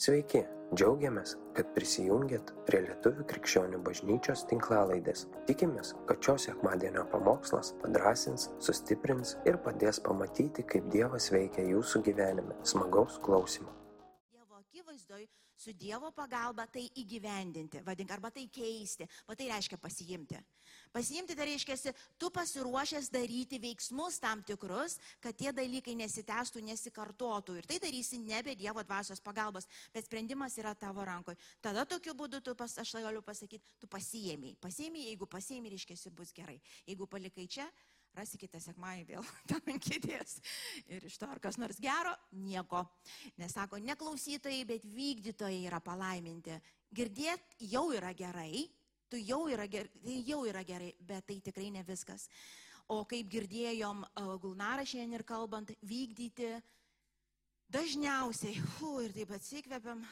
Sveiki, džiaugiamės, kad prisijungiat prie Lietuvių krikščionių bažnyčios tinklalaidės. Tikimės, kad šios sekmadienio pamokslas padrasins, sustiprins ir padės pamatyti, kaip Dievas veikia jūsų gyvenime. Smagaus klausimų. Dievo akivaizdoj su Dievo pagalba tai įgyvendinti, vadink, arba tai keisti, o tai reiškia pasiimti. Pasiimti tai reiškia, tu pasiruošęs daryti veiksmus tam tikrus, kad tie dalykai nesitęstų, nesikartotų ir tai darysi nebe Dievo dvasios pagalbos, bet sprendimas yra tavo rankoje. Tada tokiu būdu tu, pas, aš galiu pasakyti, tu pasiėmiai. Pasiėmiai, jeigu pasiėmiai, reiškia, bus gerai. Jeigu palikai čia, rasi kitą sekmąjį vėl ten kėdės. Ir iš to ar kas nors gero, nieko. Nes sako, ne klausytojai, bet vykdytojai yra palaiminti. Girdėt jau yra gerai, tu jau yra, ger, tai jau yra gerai, bet tai tikrai ne viskas. O kaip girdėjom uh, Gulnarą šiandien ir kalbant, vykdyti dažniausiai, hu, ir taip atsikvepiam,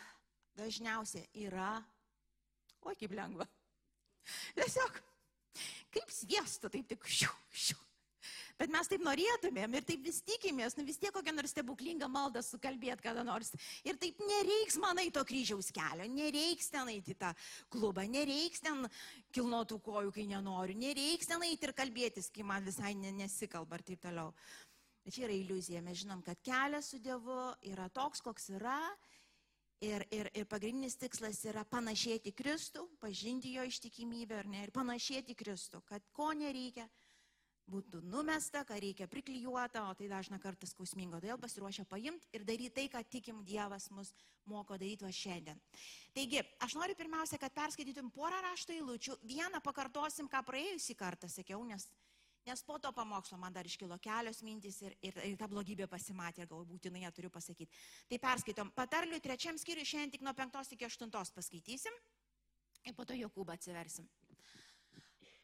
dažniausiai yra, oi kaip lengva. Tiesiog, kaip sviesto, taip tik šiu, šiu. Bet mes taip norėtumėm ir taip vis tikimės, nu vis tiek kokią nors stebuklingą maldą sukalbėt kada nors. Ir taip nereiks man į to kryžiaus kelio, nereiks ten eiti tą klubą, nereiks ten kilnotų kojų, kai nenoriu, nereiks ten eiti ir kalbėtis, kai man visai nesikalba ir taip toliau. Bet čia yra iliuzija, mes žinom, kad kelias su Dievu yra toks, koks yra. Ir, ir, ir pagrindinis tikslas yra panašėti Kristų, pažinti jo ištikimybę ne, ir panašėti Kristų, kad ko nereikia, būtų numesta, ką reikia priklijuota, o tai dažna kartą skausmingo. Todėl pasiruošę paimti ir daryti tai, ką tikim Dievas mus moko daryti va šiandien. Taigi, aš noriu pirmiausia, kad perskaitytum porą rašto eilučių. Vieną pakartosim, ką praėjusį kartą sakiau, nes, nes po to pamokslo man dar iškilo kelios mintys ir, ir, ir ta blogybė pasimatė ir galbūt būtinai ją turiu pasakyti. Tai perskaitom. Patarlių trečiam skyriui šiandien tik nuo penktos iki aštuntos paskaitysim ir po to Jokūbą atsiversim.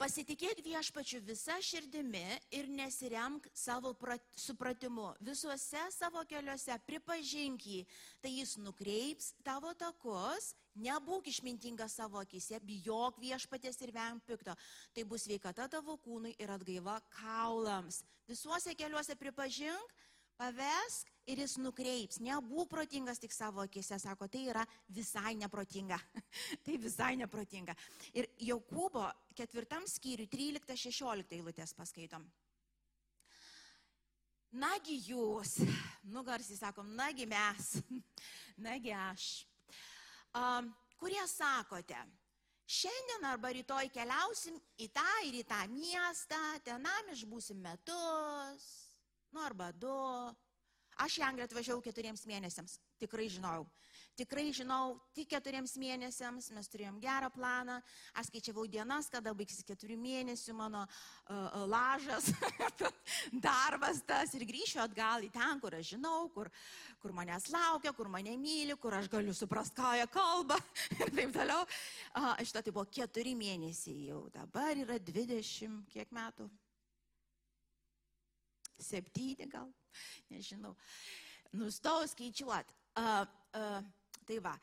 Pasitikėk viešpačiu visą širdimi ir nesiremk savo supratimu. Visuose savo keliuose pripažink jį, tai jis nukreips tavo takus, nebūk išmintingas savo akise, bijok viešpatės ir venk pikto. Tai bus veikata tavo kūnui ir atgaiva kaulams. Visuose keliuose pripažink, pavesk ir jis nukreips. Nebūk protingas tik savo akise, sako, tai yra visai neprotinga. tai visai neprotinga. Ir Jokūbo ketvirtam skyriui 13-16 eilutės paskaitom. Nagi jūs, nugarsiai sakom, nagi mes, nagi aš, um, kurie sakote, šiandien arba rytoj keliausim į tą ir į tą miestą, tenam išbūsim metus, nu arba du. Aš į Angliją atvažiavau keturiems mėnesiams, tikrai žinau. Tikrai žinau, tik keturiems mėnesiams mes turėjom gerą planą, aš skaičiavau dienas, kada baigsis keturių mėnesių mano uh, lažas, darbas tas ir grįšiu atgal į ten, kur aš žinau, kur, kur manęs laukia, kur mane myli, kur aš galiu suprasti, ką jie kalba ir taip toliau. Uh, Šitą tai buvo keturi mėnesiai jau, dabar yra dvidešimt kiek metų septyni gal, nežinau. Nustojau skaičiuoti. Uh, uh, tai va,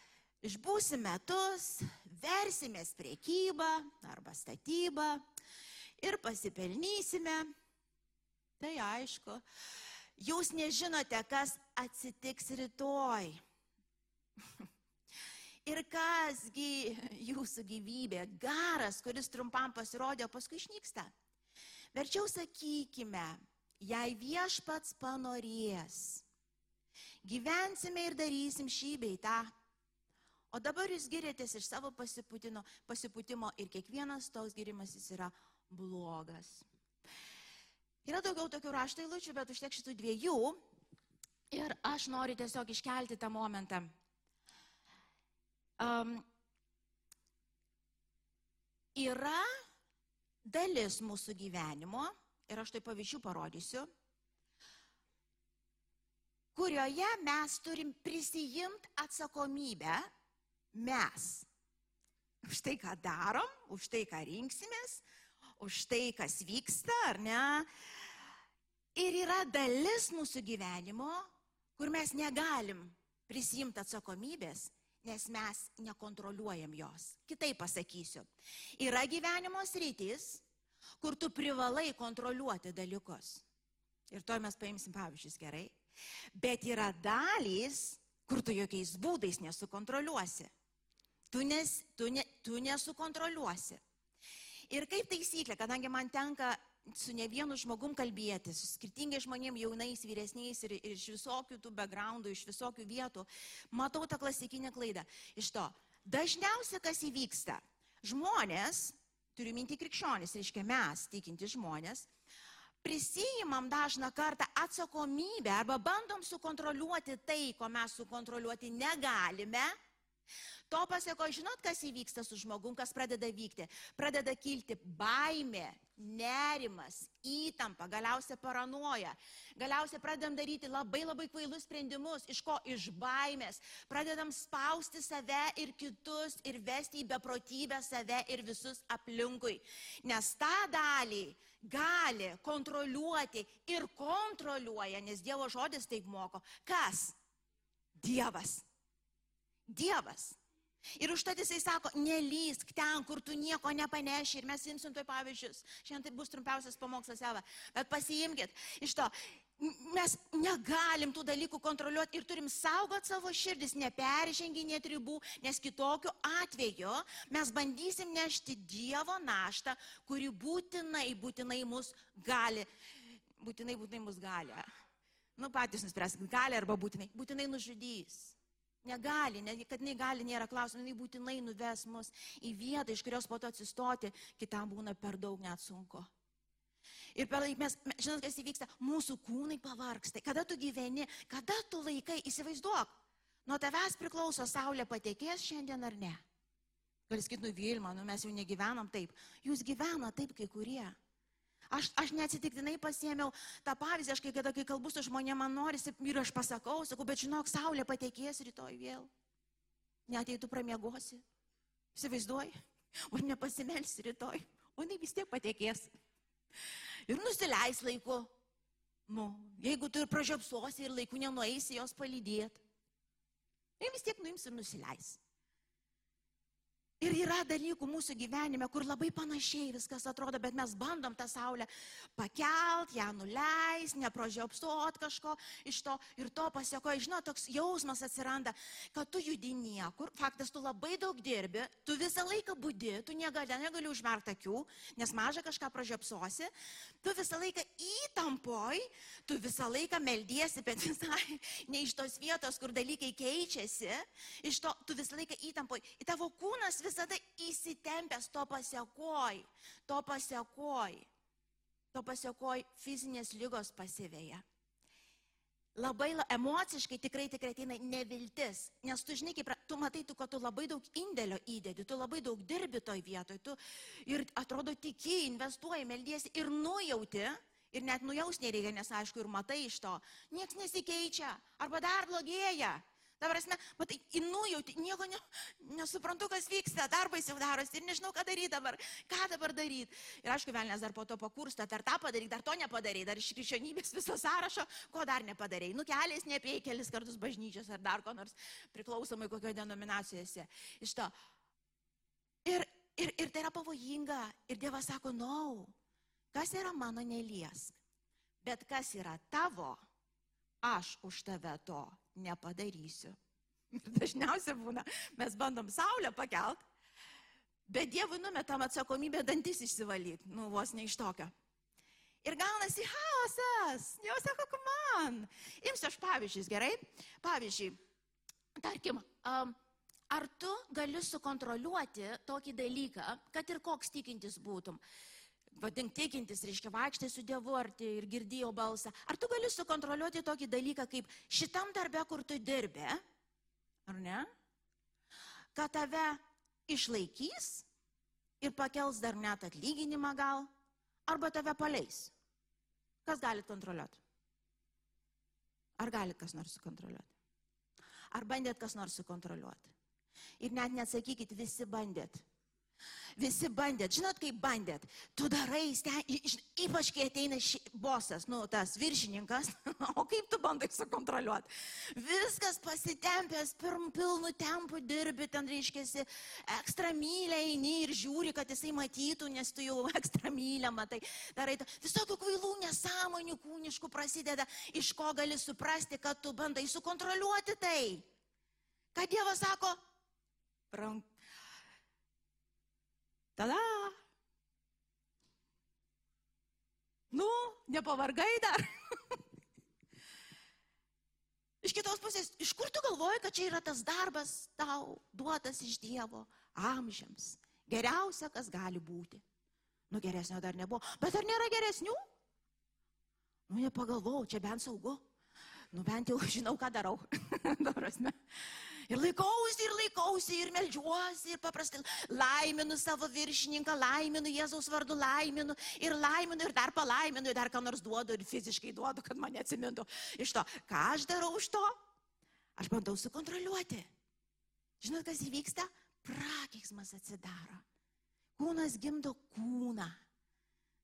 išbūsim metus, versimės priekybą arba statybą ir pasipelnysime. Tai aišku, jūs nežinote, kas atsitiks rytoj. Ir kasgi jūsų gyvybė, garas, kuris trumpam pasirodė, paskui išnyksta. Verčiau sakykime, jei viešpats panorės, gyvensime ir darysim šį bei tą. O dabar jūs girėtės iš savo pasiputimo ir kiekvienas toks girimas jis yra blogas. Yra daugiau tokių rašto eilučių, bet užtek šitų dviejų. Ir aš noriu tiesiog iškelti tą momentą. Um, yra dalis mūsų gyvenimo, ir aš tai pavyzdžių parodysiu, kurioje mes turim prisijimti atsakomybę mes. Už tai, ką darom, už tai, ką rinksimės, už tai, kas vyksta, ar ne. Ir yra dalis mūsų gyvenimo, kur mes negalim prisijimti atsakomybės, nes mes nekontroliuojam jos. Kitaip pasakysiu. Yra gyvenimo sritis, kur tu privalai kontroliuoti dalykus. Ir to mes paimsim pavyzdžius gerai. Bet yra dalys, kur tu jokiais būdais nesukontroliuosi. Tu, nes, tu, ne, tu nesukontroliuosi. Ir kaip taisyklė, kadangi man tenka su ne vienu žmogum kalbėti, su skirtingais žmonėmis, jaunais, vyresniais ir, ir iš visokių tų backgroundų, iš visokių vietų, matau tą klasikinę klaidą. Iš to, dažniausiai kas įvyksta, žmonės, turiu minti krikščionis, reiškia mes, tikinti žmonės, prisijimam dažną kartą atsakomybę arba bandom sukontroliuoti tai, ko mes sukontroliuoti negalime To pasako, žinot, kas įvyksta su žmogum, kas pradeda vykti. Pradeda kilti baimė, nerimas, įtampa, galiausia paranoja. Galiausia pradedam daryti labai labai kvailus sprendimus. Iš ko? Iš baimės. Pradedam spausti save ir kitus ir vesti į beprotybę save ir visus aplinkui. Nes tą dalį gali kontroliuoti ir kontroliuoja, nes Dievo žodis taip moko. Kas? Dievas. Dievas. Ir užtat jisai sako, nelysk ten, kur tu nieko nepaneši. Ir mes imsim toj pavyzdžius. Šiandien tai bus trumpiausias pamokslas, Eva. Bet pasiimkit iš to. Mes negalim tų dalykų kontroliuoti ir turim saugoti savo širdis, neperženginėti ribų, nes kitokiu atveju mes bandysim nešti Dievo naštą, kuri būtinai, būtinai mus gali, būtinai, būtinai mus gali. Nu, patys nuspręskit, gali arba būtinai, būtinai nužudys. Negali, ne, kad jinai gali, nėra klausimų, jinai būtinai nuves mus į vietą, iš kurios po to atsistoti, kitam būna per daug net sunku. Ir per laiką mes, žinot, kas įvyksta, mūsų kūnai pavarksta. Kada tu gyveni, kada tu laikai, įsivaizduok, nuo tavęs priklauso saulė patekės šiandien ar ne. Gal skit nuvilma, nu mes jau negyvenam taip. Jūs gyvena taip kai kurie. Aš, aš neatsitiktinai pasėmiau tą pavyzdį, aš kai kada, kai kalbu su žmonėmis, man norisi ir aš pasakau, sakau, bet žinok, saulė patekės rytoj vėl. Net jei tu pramiegosi, įsivaizduoji, o nepasimelsi rytoj, o jinai vis tiek patekės. Ir nusileis laiku. Nu, jeigu tu ir pražiopsuosi ir laiku nenueisi jos palydėti, tai vis tiek nuims ir nusileis. Ir yra dalykų mūsų gyvenime, kur labai panašiai viskas atrodo, bet mes bandom tą saulę pakelt, ją nuleis, neprožiopsot kažko iš to ir to pasieko. Žinot, toks jausmas atsiranda, kad tu judi niekur, faktas, tu labai daug dirbi, tu visą laiką būdi, tu negali, negali užmerkti akių, nes mažą kažką prožiopsosi, tu visą laiką įtampoj, tu visą laiką meldiesi, bet visai ne iš tos vietos, kur dalykai keičiasi, iš to tu visą laiką įtampoj. Į tavo kūnas visą visada įsitempęs to pasiekoj, to pasiekoj, to pasiekoj fizinės lygos pasivėja. Labai la, emociškai tikrai tikrai ateina neviltis, nes tu žinai, kaip tu matai, tu, kad tu labai daug indėlio įdedi, tu labai daug dirbi toj vietoj, tu ir atrodo tiki, investuoji, meldiesi ir nujauti, ir net nujaus nereikia, nes aišku, ir matai iš to, niekas nesikeičia, arba dar blogėja. Ta prasme, matai, nujauti, nieko ne, nesuprantu, kas vyksta, darbais jau darosi ir nežinau, ką daryti dabar, ką dabar daryti. Ir aišku, velnės dar po to pakursta, ar tą padaryk, dar to nepadarai, dar iš krikščionybės viso sąrašo, ko dar nepadarai. Nu, keliais neapėjai kelis kartus bažnyčios ar dar ko nors priklausomai kokioje denominacijose. Iš to. Ir, ir, ir tai yra pavojinga. Ir Dievas sako, na, no, kas yra mano nelies, bet kas yra tavo, aš už tave to nepadarysiu. Dažniausiai būna, mes bandom saulę pakelt, bet Dievui numetam atsakomybę dantis išsivalyti, nu vos ne iš tokio. Ir gaunasi chaosas. Jau sako, man. Imsiu aš pavyzdžius, gerai? Pavyzdžiui, tarkim, um, ar tu gali sukontroliuoti tokį dalyką, kad ir koks tikintis būtum? Vadink tikintis, reiškia vaikštai su Dievu ar tai ir girdėjo balsą. Ar tu gali sukontroliuoti tokį dalyką kaip šitam darbė, kur tu dirbi, ar ne? Kad tave išlaikys ir pakels dar net atlyginimą gal, arba tave paleis. Kas gali kontroliuoti? Ar gali kas nors sukontroliuoti? Ar bandėt kas nors sukontroliuoti? Ir net nesakykit, visi bandėt. Visi bandėt, žinot kaip bandėt, tu darai, sten, ypač kai ateina ši, bosas, nu, tas viršininkas, o kaip tu bandai sukontroliuoti. Viskas pasitempęs, pirm pilnu tempu dirbi, ten reiškia, ekstra mylę eini ir žiūri, kad jisai matytų, nes tu jau ekstra mylę matai. Darai, visokių kvailų nesąmonių kūniškų prasideda, iš ko gali suprasti, kad tu bandai sukontroliuoti tai. Ką Dievas sako? Rank. Tada. Nu, nepavargai dar. iš kitos pusės, iš kur tu galvoji, kad čia yra tas darbas tau duotas iš Dievo amžiams? Geriausia, kas gali būti. Nu, geresnio dar nebuvo. Bet ar nėra geresnių? Nu, nepagalvojau, čia bent saugu. Nu, bent jau žinau, ką darau. Darasme. Ir laikausi, ir laikausi, ir melžiuosi, ir paprastai laiminu savo viršininką, laiminu Jėzaus vardu, laiminu, ir laiminu, ir dar palaiminu, ir dar ką nors duodu, ir fiziškai duodu, kad mane atsimintų. Iš to, ką aš darau už to? Aš bandau sukontroliuoti. Žinot, kas įvyksta? Prakeiksmas atsidaro. Kūnas gimdo kūną.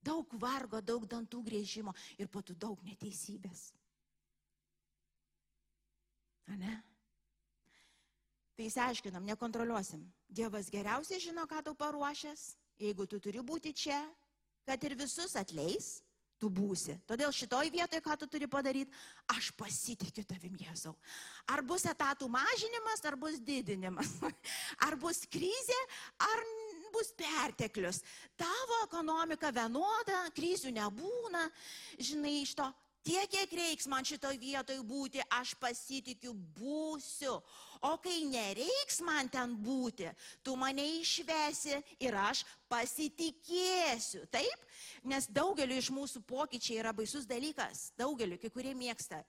Daug vargo, daug dantų grėžimo ir po to daug neteisybės. Ane? Tai įsiaiškinam, nekontroliuosim. Dievas geriausiai žino, ką tau paruošęs. Jeigu tu turi būti čia, kad ir visus atleis, tu būsi. Todėl šitoj vietoje, ką tu turi padaryti, aš pasitikiu tavim, Jėzau. Ar bus etatų mažinimas, ar bus didinimas. Ar bus krizė, ar bus perteklius. Tavo ekonomika vienoda, krizių nebūna. Žinai, iš to tiek, kiek reiks man šitoj vietoj būti, aš pasitikiu būsiu. O kai nereiks man ten būti, tu mane išvesi ir aš pasitikėsiu. Taip? Nes daugeliu iš mūsų pokyčiai yra baisus dalykas. Daugeliu, kai kurie mėgsta,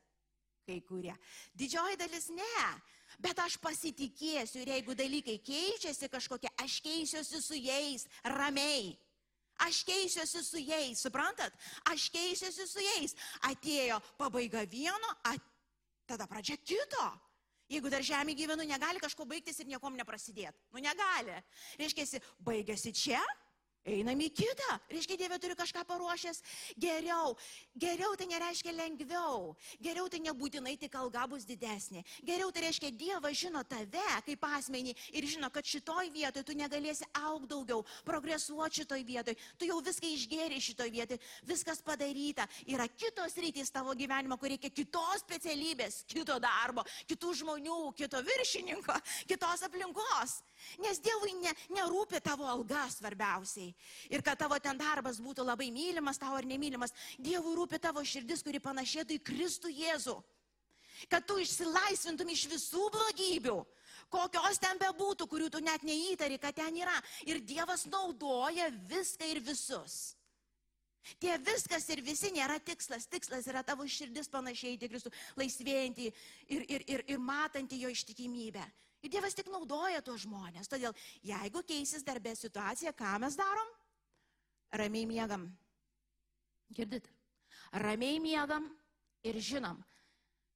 kai kurie. Didžioji dalis ne. Bet aš pasitikėsiu ir jeigu dalykai keičiasi kažkokie, aš keisiuosi su jais ramiai. Aš keisiuosi su jais, suprantat? Aš keisiuosi su jais. Atėjo pabaiga vieno, at... tada pradžia kito. Jeigu dar žemė gyvenu, negali kažko baigtis ir niekom neprasidėti. Nu negali. Reiškia, baigėsi čia, Einam į kitą. Reiškia, Dieve turi kažką paruošęs geriau. Geriau tai nereiškia lengviau. Geriau tai nebūtinai tik alga bus didesnė. Geriau tai reiškia, Dievas žino tave kaip asmenį ir žino, kad šitoj vietoj tu negalėsi aukti daugiau, progresuoti šitoj vietoj. Tu jau viską išgėri šitoj vietoj, viskas padaryta. Yra kitos rytis tavo gyvenimo, kur reikia kitos specialybės, kito darbo, kitų žmonių, kito viršininko, kitos aplinkos. Nes Dievui ne, nerūpi tavo alga svarbiausiai. Ir kad tavo ten darbas būtų labai mylimas tau ar nemylimas. Dievui rūpi tavo širdis, kuri panašėtų į Kristų Jėzų. Kad tu išsilaisvintum iš visų blogybių, kokios ten bebūtų, kurių tu net neįtari, kad ten yra. Ir Dievas naudoja viską ir visus. Tie viskas ir visi nėra tikslas. Tikslas yra tavo širdis panašiai į Kristų, laisvėjantį ir, ir, ir, ir matantį jo ištikimybę. Ir Dievas tik naudoja tuos žmonės. Todėl, jeigu keisis darbė situacija, ką mes darom? Ramiai miegam. Girdit? Ramiai miegam ir žinom,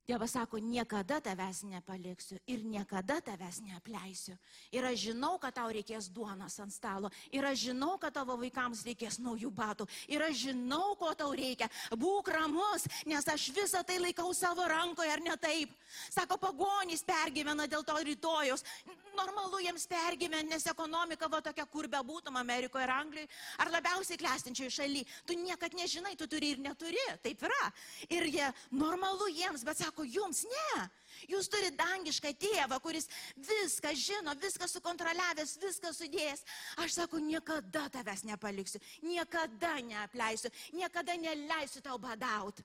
Dievas sako, niekada tavęs nepaliksiu ir niekada tavęs neapleisiu. Ir aš žinau, kad tau reikės duonos ant stalo. Ir aš žinau, kad tavo vaikams reikės naujų batų. Ir aš žinau, ko tau reikia. Būk ramus, nes aš visą tai laikau savo rankoje, ar ne taip? Sako, pagonys pergyvena dėl to rytojus. Normalu jiems pergyventi, nes ekonomika va tokia, kur be būtum Amerikoje ir Anglijoje, ar labiausiai klestinčioje šalyje. Tu niekad nežinai, tu turi ir neturi. Taip yra. Ir jie normalu jiems, bet sako, sako, jums ne. Jūs turite dangišką tėvą, kuris viską žino, viską sukontroliavęs, viską sudėjęs. Aš sako, niekada tavęs nepaliksiu, niekada neapleisiu, niekada neleisiu tau badaut.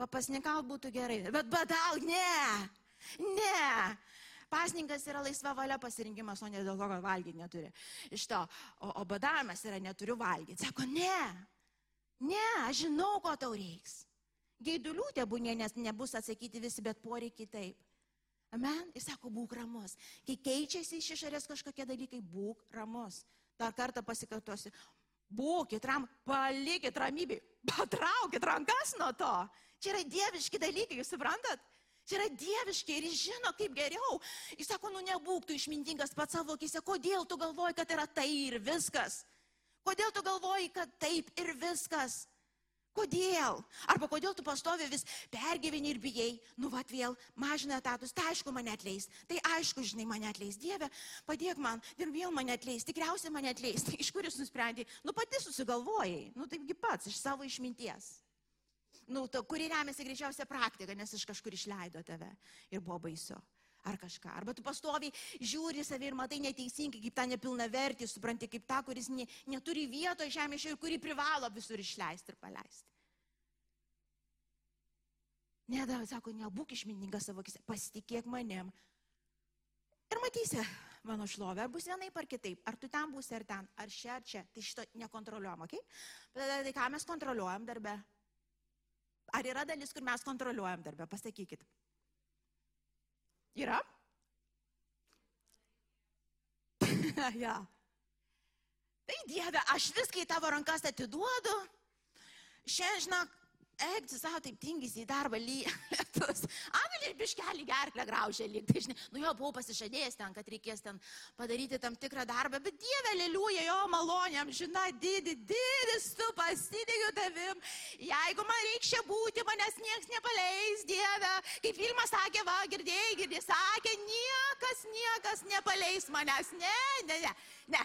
Papasnikaut būtų gerai, bet badaut ne. Ne. Pasninkas yra laisva valia pasirinkimas, o ne dėl to, kad valgyti neturi. Iš to, o, o badavimas yra neturiu valgyti. Sako, ne. Ne, aš žinau, ko tau reiks. Geidulių tebūnė, nes nebus atsakyti visi, bet poreikiai taip. Amen. Jis sako, būk ramus. Kai keičiasi iš išorės kažkokie dalykai, būk ramus. Dar kartą pasikartosiu. Būkit ram, palikit ramybį, patraukit rankas nuo to. Čia yra dieviški dalykai, jūs suprantat? Čia yra dieviški ir jis žino, kaip geriau. Jis sako, nu nebūk tu išmintingas pats savo akise, kodėl tu galvoji, kad yra tai ir viskas? Kodėl tu galvoji, kad taip ir viskas? Kodėl? Arba kodėl tu pastovi vis pergyveni ir bijai, nu vat vėl mažina etatus, tai aišku mane atleis, tai aišku, žinai, mane atleis. Dieve, padėk man. Ir vėl mane atleis, tikriausiai mane atleis, tai iš kur jūs nusprendai, nu pati susigalvojai, nu taipgi pats, iš savo išminties. Nu, to, kuri remiasi greičiausia praktika, nes iš kažkur išleido tave. Ir buvo baisu. Ar kažką. Arba tu pastoviai žiūri savį ir matai neteisingai, kaip tą nepilną vertį, supranti, kaip tą, kuris ne, neturi vietos žemėje ir kurį privalo visur išleisti ir paleisti. Ne, da, sako, nebūk išmintingas savo akise, pasitikėk manim. Ir matysi mano šlovę, ar bus vienaip ar kitaip, ar tu ten būsi, ar ten, ar čia, ar čia. Tai šito nekontroliuojam, ok? Bet tai ką mes kontroliuojam darbe? Ar yra dalis, kur mes kontroliuojam darbe? Pasakykit. Yra? ja. Tai Dieve, aš viską į tavo rankas atiduodu. Šiandien, žinok, eik, tu savo taip tingis į darbą lietus. Amelį biškelį gerklę graužė lyg. Tai, žinai, nu jo buvau pasižadėjęs ten, kad reikės ten padaryti tam tikrą darbą, bet Dieve, lėliuja jo malonėm, žinai, didi, didis, tu pasitikiu tavim. Jeigu man reikia čia būti, manęs niekas nepaleis, Dieve. Kaip Vilma sakė, va, girdėjai, girdėjai, sakė, niekas, niekas nepaleis manęs. Ne, ne, ne. Ne,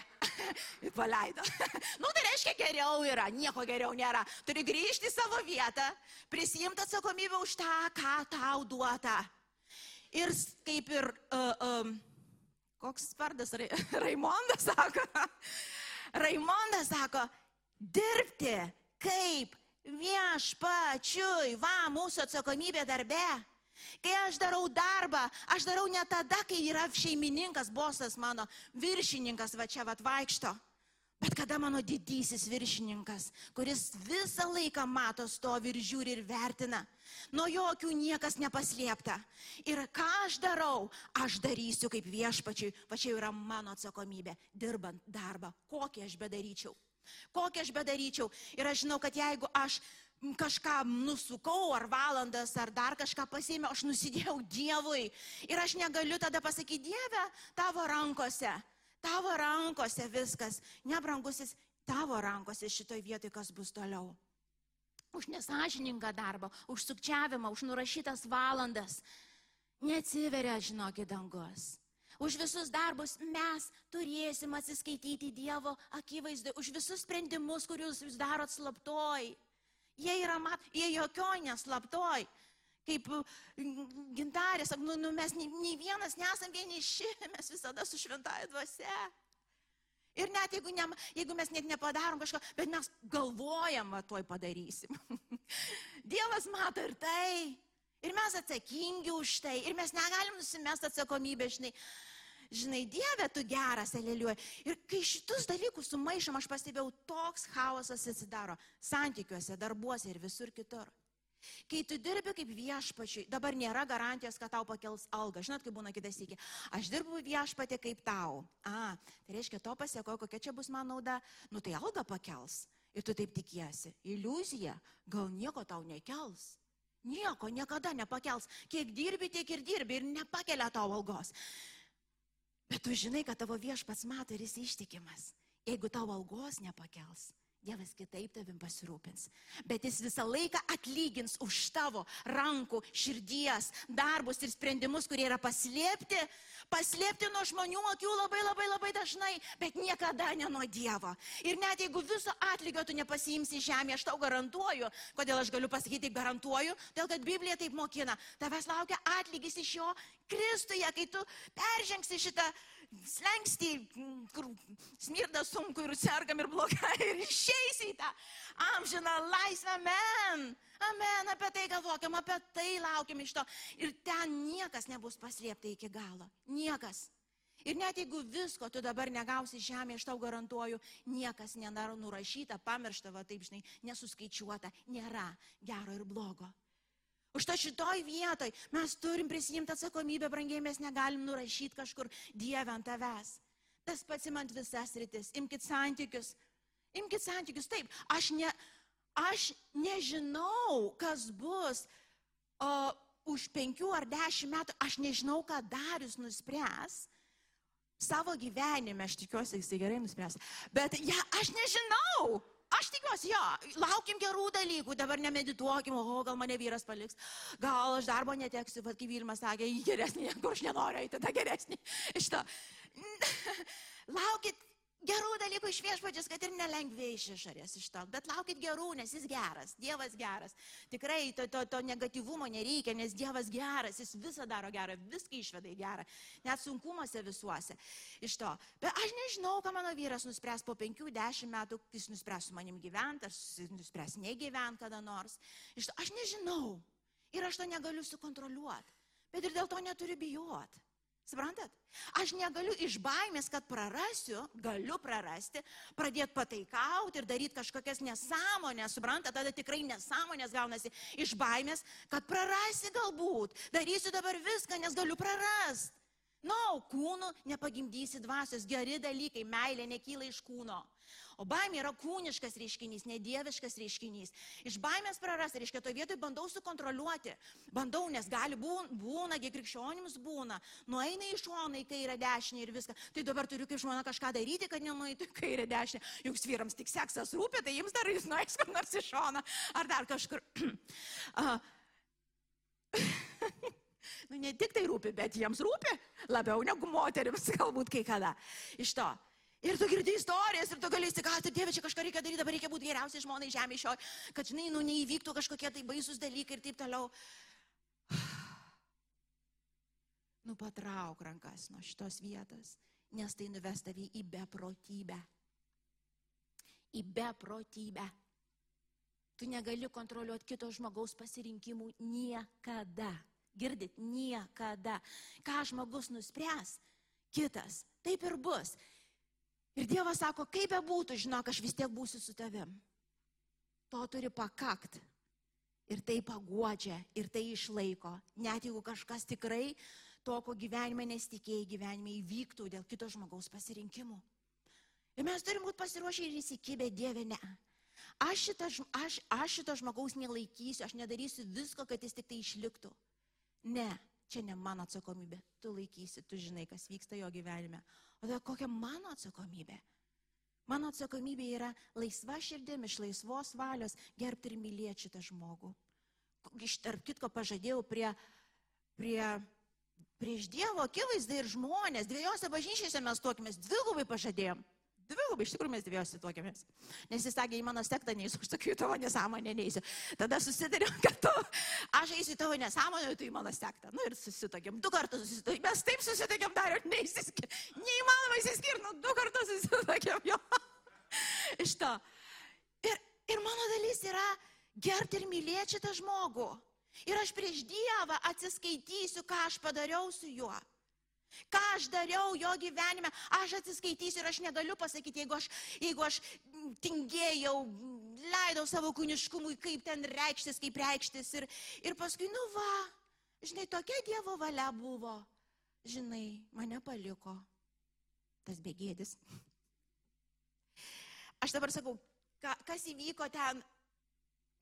paleido. nu, tai reiškia geriau yra, nieko geriau nėra. Turi grįžti į savo vietą, prisijimti atsakomybę už tą, ką tau duota. Ir kaip ir, uh, um, koks vardas, Ra Raimondas sako, Raimondas sako, dirbti kaip viešpačiui, va, mūsų atsakomybė darbe. Kai aš darau darbą, aš darau ne tada, kai yra šeimininkas, bosas mano, viršininkas va čia va vaikšto. Bet kada mano didysis viršininkas, kuris visą laiką mato, stovi ir žiūri ir vertina, nuo jokių niekas nepaslėpta. Ir ką aš darau, aš darysiu kaip viešpačiui, va čia yra mano atsakomybė, dirbant darbą, kokį aš bedaryčiau. Kokį aš bedaryčiau. Ir aš žinau, kad jeigu aš kažką nusukau, ar valandas, ar dar kažką pasėmiau, aš nusidėjau Dievui. Ir aš negaliu tada pasakyti, Dieve, tavo rankose, tavo rankose viskas, nebrangusis, tavo rankose šitoj vietoj, kas bus toliau. Už nesažiningą darbą, už sukčiavimą, už nurašytas valandas. Neatsiveria, žinokit, dangus. Už visus darbus mes turėsim atsiskaityti Dievo akivaizdui, už visus sprendimus, kuriuos jūs darot slaptoj. Jie yra, mat, jie jokioj neslaptoj. Kaip gintarės, nu, nu, mes nei, nei vienas nesam vieniši, mes visada su šventąją dvasia. Ir net jeigu, ne, jeigu mes net nepadarom kažko, bet mes galvojam, va, tuoj padarysim. Dievas mato ir tai. Ir mes atsakingi už tai. Ir mes negalim nusimesti atsakomybę, žinai žinai, Dieve, tu geras, aleliuoja. Ir kai šitus dalykus sumaišom, aš pastebėjau, toks chaosas atsidaro santykiuose, darbuose ir visur kitur. Kai tu dirbi kaip viešpačiui, dabar nėra garantijos, kad tau pakels algą. Žinot, kaip būna kitas iki. Aš dirbu viešpatė kaip tau. A, tai reiškia, to pasiekoju, kokia čia bus man nauda. Nu tai algą pakels. Ir tu taip tikiesi. Iliuzija. Gal nieko tau nekels. Nieko niekada nepakels. Kiek dirbi, tiek ir dirbi ir nepakelia tau algos. Bet tu žinai, kad tavo viešpats mato ir jis ištikimas. Jeigu tavo algos nepakels, Dievas kitaip tavim pasirūpins. Bet jis visą laiką atlygins už tavo rankų, širdies, darbus ir sprendimus, kurie yra paslėpti, paslėpti nuo žmonių akių labai labai labai dažnai, bet niekada ne nuo Dievo. Ir net jeigu viso atlygio tu nepasiimsi žemė, aš tau garantuoju, kodėl aš galiu pasakyti garantuoju, dėl kad Biblija taip mokina, tavęs laukia atlygis iš jo Kristuje, kai tu peržengsi šitą slengsti, kur smirda sunku ir sergam ir blogai ir išeisi į tą amžiną laisvę, amen. Amen, apie tai galvokim, apie tai laukiam iš to. Ir ten niekas nebus paslėpta iki galo. Niekas. Ir net jeigu visko tu dabar negausi žemė, aš tau garantuoju, niekas nėra nurašyta, pamiršta, va taip žinai, nesuskaičiuota, nėra gero ir blogo. Užta šitoj vietoj mes turim prisimti atsakomybę, brangiai mes negalim nurašyti kažkur Dievę ant tavęs. Tas pats imant visas rytis, imkite santykius, imkite santykius, taip, aš, ne, aš nežinau, kas bus o, už penkių ar dešimt metų, aš nežinau, ką Darius nuspręs. Savo gyvenime, aš tikiuosi, jisai gerai nuspręs, bet ja, aš nežinau. Aš tikiuosi, jo, laukim gerų dalykų, dabar nemedituokim, o gal mane vyras paliks, gal aš darbo neteksiu, bet kaip Vilma sakė, geresnį, kur aš nenoriu eiti, tada geresnį. Iš to. Laukit gerų dalykų iš viešpačios, kad ir nelengviai iš išorės iš to, bet laukit gerų, nes jis geras, Dievas geras. Tikrai to, to, to negatyvumo nereikia, nes Dievas geras, jis visą daro gerą, viską išveda į gerą, net sunkumuose visuose iš to. Bet aš nežinau, ką mano vyras nuspręs po 5-10 metų, jis nuspręs su manim gyventi, ar nuspręs negyventi kada nors. Iš to aš nežinau ir aš to negaliu sukontroliuoti, bet ir dėl to neturiu bijoti. Suprantat? Aš negaliu iš baimės, kad prarasiu, galiu prarasti, pradėti pataikauti ir daryti kažkokias nesąmonės, suprantat, tada tikrai nesąmonės gaunasi iš baimės, kad prarasi galbūt, darysiu dabar viską, nes galiu prarasti. Na, no, kūnų nepagimdysi dvasios, geri dalykai, meilė nekyla iš kūno. O baimė yra kūniškas reiškinys, nedieviškas reiškinys. Iš baimės praras, reiškia, to vietoj bandau sukontroliuoti. Bandau, nes gali būna, būna, krikščionims būna. Nueina į šoną, į kairę dešinę ir viską. Tai dabar turiu kaip žmona kažką daryti, kad nenueitų į kairę dešinę. Juk vyrams tik seksas rūpi, tai jiems dar jis nueis kur nors į šoną ar dar kažkur. nu, ne tik tai rūpi, bet jiems rūpi labiau negu moteriams, galbūt kai kada. Iš to. Ir tu girdi istorijas ir tu gali įsikasti, Dieve, čia kažką reikia daryti, dabar reikia būti geriausiai žmonai žemė šio, kad, žinai, nu, neįvyktų kažkokie tai baisus dalykai ir taip toliau. Nu, patrauk rankas nuo šitos vietos, nes tai nuves tavį į beprotybę. Į beprotybę. Tu negali kontroliuoti kito žmogaus pasirinkimų niekada. Girdit, niekada. Ką žmogus nuspręs, kitas. Taip ir bus. Ir Dievas sako, kaip be būtų, žinok, aš vis tiek būsiu su tavim. To turi pakakt. Ir tai paguodžia, ir tai išlaiko. Net jeigu kažkas tikrai to, ko gyvenime nesitikėjai, gyvenime įvyktų dėl kito žmogaus pasirinkimų. Ir mes turim būti pasiruošę ir įsikibę Dieve, ne. Aš šito, aš, aš šito žmogaus nelaikysiu, aš nedarysiu visko, kad jis tik tai išliktų. Ne, čia ne mano atsakomybė. Tu laikysi, tu žinai, kas vyksta jo gyvenime. O tada kokia mano atsakomybė? Mano atsakomybė yra laisva širdim, iš laisvos valios gerbti ir mylėti šitą žmogų. Iš tarp kitko pažadėjau prie, prie, prieš Dievo akivaizdą ir žmonės, dviejose bažnyčiose mes tuokimės, dvigubai pažadėjom. Dvigubai, iš tikrųjų mes dviejose tuokėmės. Nes jis sakė, į mano sektą neįsiu, aš sakiau, tavo nesąmonę neįsiu. Tada susitarėm, kad tu, aš eisiu į tavo nesąmonę, tu į mano sektą. Na nu, ir susitokėm, du kartus susitokėm. Mes taip susitokėm dar ir neįsiskir. Neįmanoma įsiskirti, nu du kartus susitokėm jo. iš to. Ir, ir mano dalis yra gerbti ir mylėti šitą žmogų. Ir aš prieš Dievą atsiskaitysiu, ką aš padariau su juo. Ką aš dariau jo gyvenime, aš atsiskaitysiu ir aš negaliu pasakyti, jeigu aš, jeigu aš tingėjau, leidau savo kūniškumui, kaip ten reikštis, kaip reikštis. Ir, ir paskui, nu va, žinai, tokia Dievo valia buvo. Žinai, mane paliko tas begėdis. Aš dabar sakau, ka, kas įvyko ten,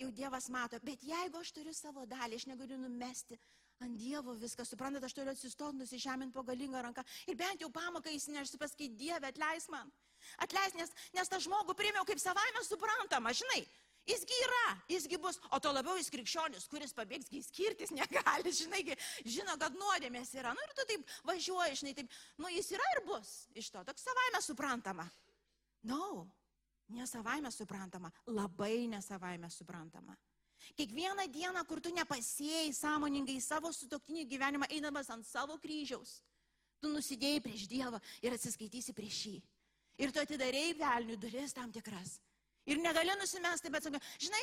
jau Dievas mato, bet jeigu aš turiu savo dalį, aš negaliu numesti ant Dievo viską, suprantate, aš turiu atsistot, nusižemint po galingą ranką ir bent jau pamoką įsinešti pasakyti, Dieve, atleis man. Atleis, nes, nes tą žmogų priėmiau kaip savaime suprantama, žinai. Jisgi yra, jisgi bus, o to labiau jis krikščionis, kuris pabėgs, kai skirtis negali, žinai, žino, kad nuodėmės yra. Nu ir tu taip važiuoji, žinai, taip, nu jis yra ir bus iš to, toks savaime suprantama. No, nesavaime suprantama, labai nesavaime suprantama. Kiekvieną dieną, kur tu nepasėjai sąmoningai savo sutoktinių gyvenimą, einamas ant savo kryžiaus, tu nusidėjai prieš Dievą ir atsiskaitysi prieš jį. Ir tu atidarėjai velnių duris tam tikras. Ir negali nusimesti, bet sakai, žinai,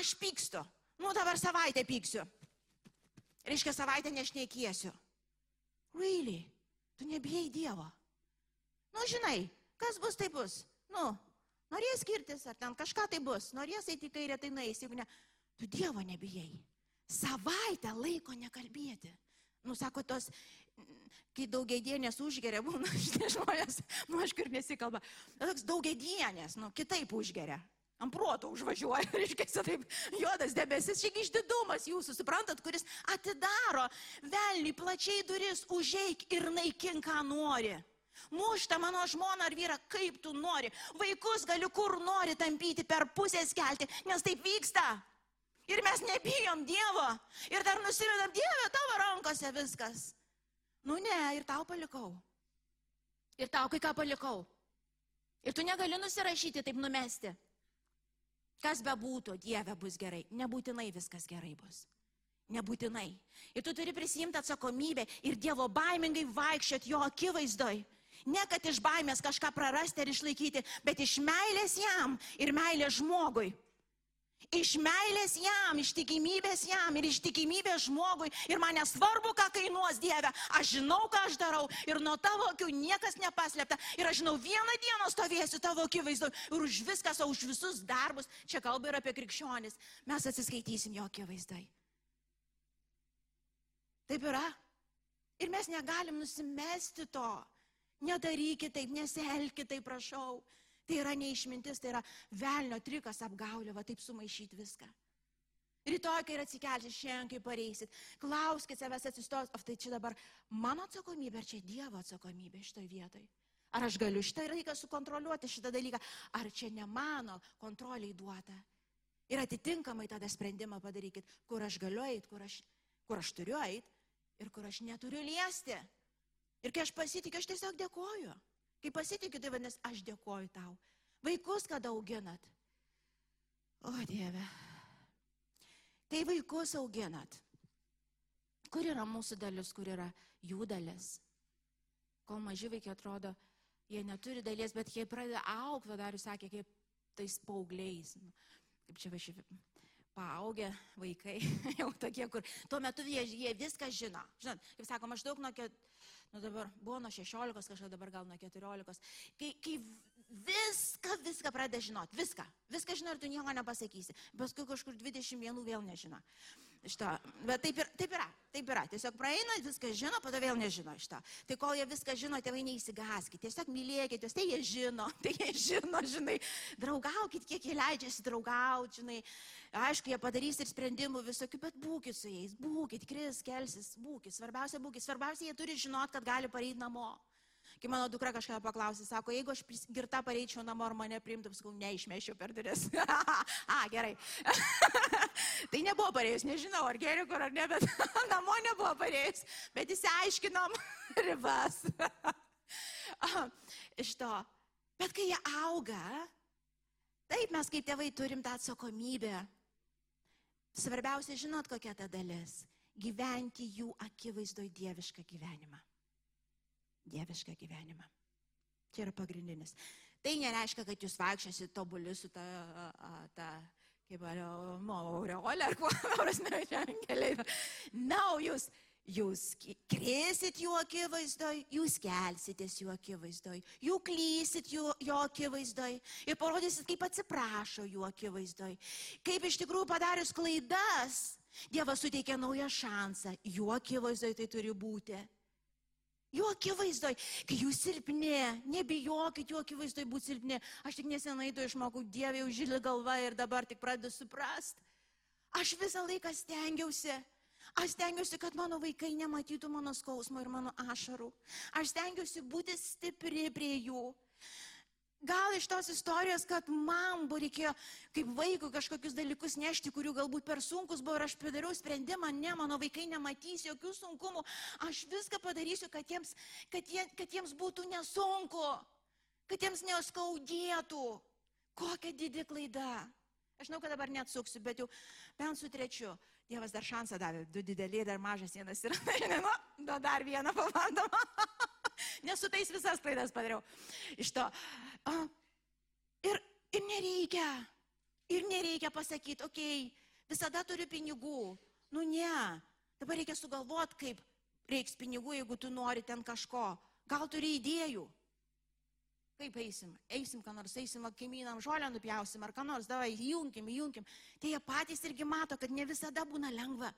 aš pykstu. Nu, dabar savaitę pyksiu. Reiškia, savaitę nešnekėsiu. Really? Tu nebijai Dievo. Nu, žinai, kas bus, tai bus. Nu, norės skirtis, ar ten kažką tai bus. Norės eiti į kairę, tai nueis. Jeigu ne, Tu Dievo nebijai. Savaitę laiko nekalbėti. Nu, sako, tos, kai daugiedienės užgeria, būna, šitie žmonės, nu, aš kur nesikalba, toks daugiedienės, nu, kitaip užgeria. Ant proto užvažiuoja, reiškia, taip, juodas debesis, šiek išdidumas jūsų, suprantat, kuris atidaro velniui plačiai duris, užeik ir naikink, ką nori. Mušta mano žmona ar vyra, kaip tu nori. Vaikus galiu kur nori tampyti per pusę skelti, nes taip vyksta. Ir mes nebijom Dievo. Ir dar nusivedam Dievę tavo rankose viskas. Nu ne, ir tau palikau. Ir tau kai ką palikau. Ir tu negali nusirašyti, taip numesti. Kas be būtų, Dieve bus gerai. Nebūtinai viskas gerai bus. Nebūtinai. Ir tu turi prisimti atsakomybę ir Dievo baimingai vaikščiot jo akivaizdoj. Ne kad iš baimės kažką prarasti ar išlaikyti, bet iš meilės jam ir meilės žmogui. Iš meilės jam, iš tikimybės jam ir iš tikimybės žmogui. Ir man nesvarbu, ką kainuos Dieve. Aš žinau, ką aš darau. Ir nuo tavo akių niekas nepaslėpta. Ir aš žinau, vieną dieną stovėsiu tavo akivaizdu. Ir už viskas, o už visus darbus. Čia kalba ir apie krikščionis. Mes atsiskaitysim jo akivaizdai. Taip yra. Ir mes negalim nusimesti to. Nedarykit taip, nesielkit taip, prašau. Tai yra neišmintis, tai yra velnio trikas apgaulio, va taip sumaišyti viską. Rytoj, kai atsikelsit, šiandien, kai pareisit, klauskite savęs atsistos, o tai čia dabar mano atsakomybė, ar čia Dievo atsakomybė šitoje vietoje. Ar aš galiu šitą laiką sukontroliuoti šitą dalyką, ar čia ne mano kontroliai duota. Ir atitinkamai tada sprendimą padarykit, kur aš galiu eiti, kur aš, kur aš turiu eiti ir kur aš neturiu liesti. Ir kai aš pasitikiu, aš tiesiog dėkoju. Kai pasitikiu, tai vadinasi, aš dėkoju tau. Vaikus, kad auginat. O Dieve. Kai vaikus auginat. Kur yra mūsų dalis, kur yra jų dalis? Kol maži vaikai atrodo, jie neturi dalies, bet jie pradeda aukti, dar jūs sakė, kaip tais paaugliais. Kaip čia va šį paaugę vaikai, jau tokie, kur tuo metu jie, jie viską žino. Žinot, kaip sako, maždaug nuo, nu dabar buvo nuo 16, kažkada dabar gal nuo 14, kai, kai viską, viską pradeda žinot, viską, viską žino ir tu nieko nepasakysi, paskui kažkur 21 vėl nežino. Šito. Bet taip, ir, taip yra, taip yra. Tiesiog praeina, viską žino, po to vėl nežino šito. Tai kol jie viską žino, tėvai neįsigaskite, tiesiog mylėkite juos, tai jie žino, tai jie žino, žinai, draugaukit, kiek jie leidžiasi draugauti, žinai. Aišku, jie padarys ir sprendimų visokių, bet būkit su jais, būkit, kris, kelsis, būkit. Svarbiausia, būkit. Svarbiausia, jie turi žinot, kad gali pareiti namo. Kai mano dukra kažką paklausė, sako, jeigu aš girta pareičiau namo ar mane priimtum, sakau, neišmešiu per duris. A, gerai. tai nebuvo pareis, nežinau, ar geriau kur ar ne, bet namo nebuvo pareis. Bet įsiaiškinom ribas. Iš to. Bet kai jie auga, taip mes kaip tėvai turim tą atsakomybę. Svarbiausia, žinot, kokia ta dalis. Gyventi jų akivaizdoj dievišką gyvenimą dievišką gyvenimą. Čia yra pagrindinis. Tai nereiškia, kad jūs vaikščiosit tobuli su ta, ta kaip aureolė ar kuo, prasme, keliai. Na, no, jūs, jūs krėsit jų akivaizdoj, jūs kelsitės jų akivaizdoj, jų klysit jų, jo akivaizdoj ir parodysit, kaip atsiprašo jų akivaizdoj. Kaip iš tikrųjų padarius klaidas, Dievas suteikia naują šansą, jų akivaizdoj tai turi būti. Jų akivaizdoj, kai jūs silpni, nebijokit jų akivaizdoj būti silpni. Aš tik nesenai to išmokau, Dieve, jau žilė galva ir dabar tik pradedu suprast. Aš visą laiką stengiausi. Aš stengiuosi, kad mano vaikai nematytų mano skausmo ir mano ašarų. Aš stengiuosi būti stipri prie jų. Gal iš tos istorijos, kad man buvo reikėjo kaip vaikui kažkokius dalykus nešti, kurių galbūt per sunkus buvo ir aš padariau sprendimą, ne, mano vaikai nematys jokių sunkumų, aš viską padarysiu, kad jiems, kad jie, kad jiems būtų nesunku, kad jiems neskaudėtų. Kokia didi klaida. Aš žinau, kad dabar neatsuksiu, bet jau bent su trečiu. Dievas dar šansą davė, du dideliai, dar mažas vienas yra. Nu, dar vieną pabandom. Nes su tais visas klaidas padariau. Iš to. Ir, ir nereikia. Ir nereikia pasakyti, okei, okay, visada turiu pinigų. Nu ne. Dabar reikia sugalvoti, kaip reiks pinigų, jeigu tu nori ten kažko. Gal turi idėjų. Kaip eisim? Eisim, ką nors eisim, kaimynam žolę nupjausim ar ką nors, davai, įjunkim, įjunkim. Tai jie patys irgi mato, kad ne visada būna lengva.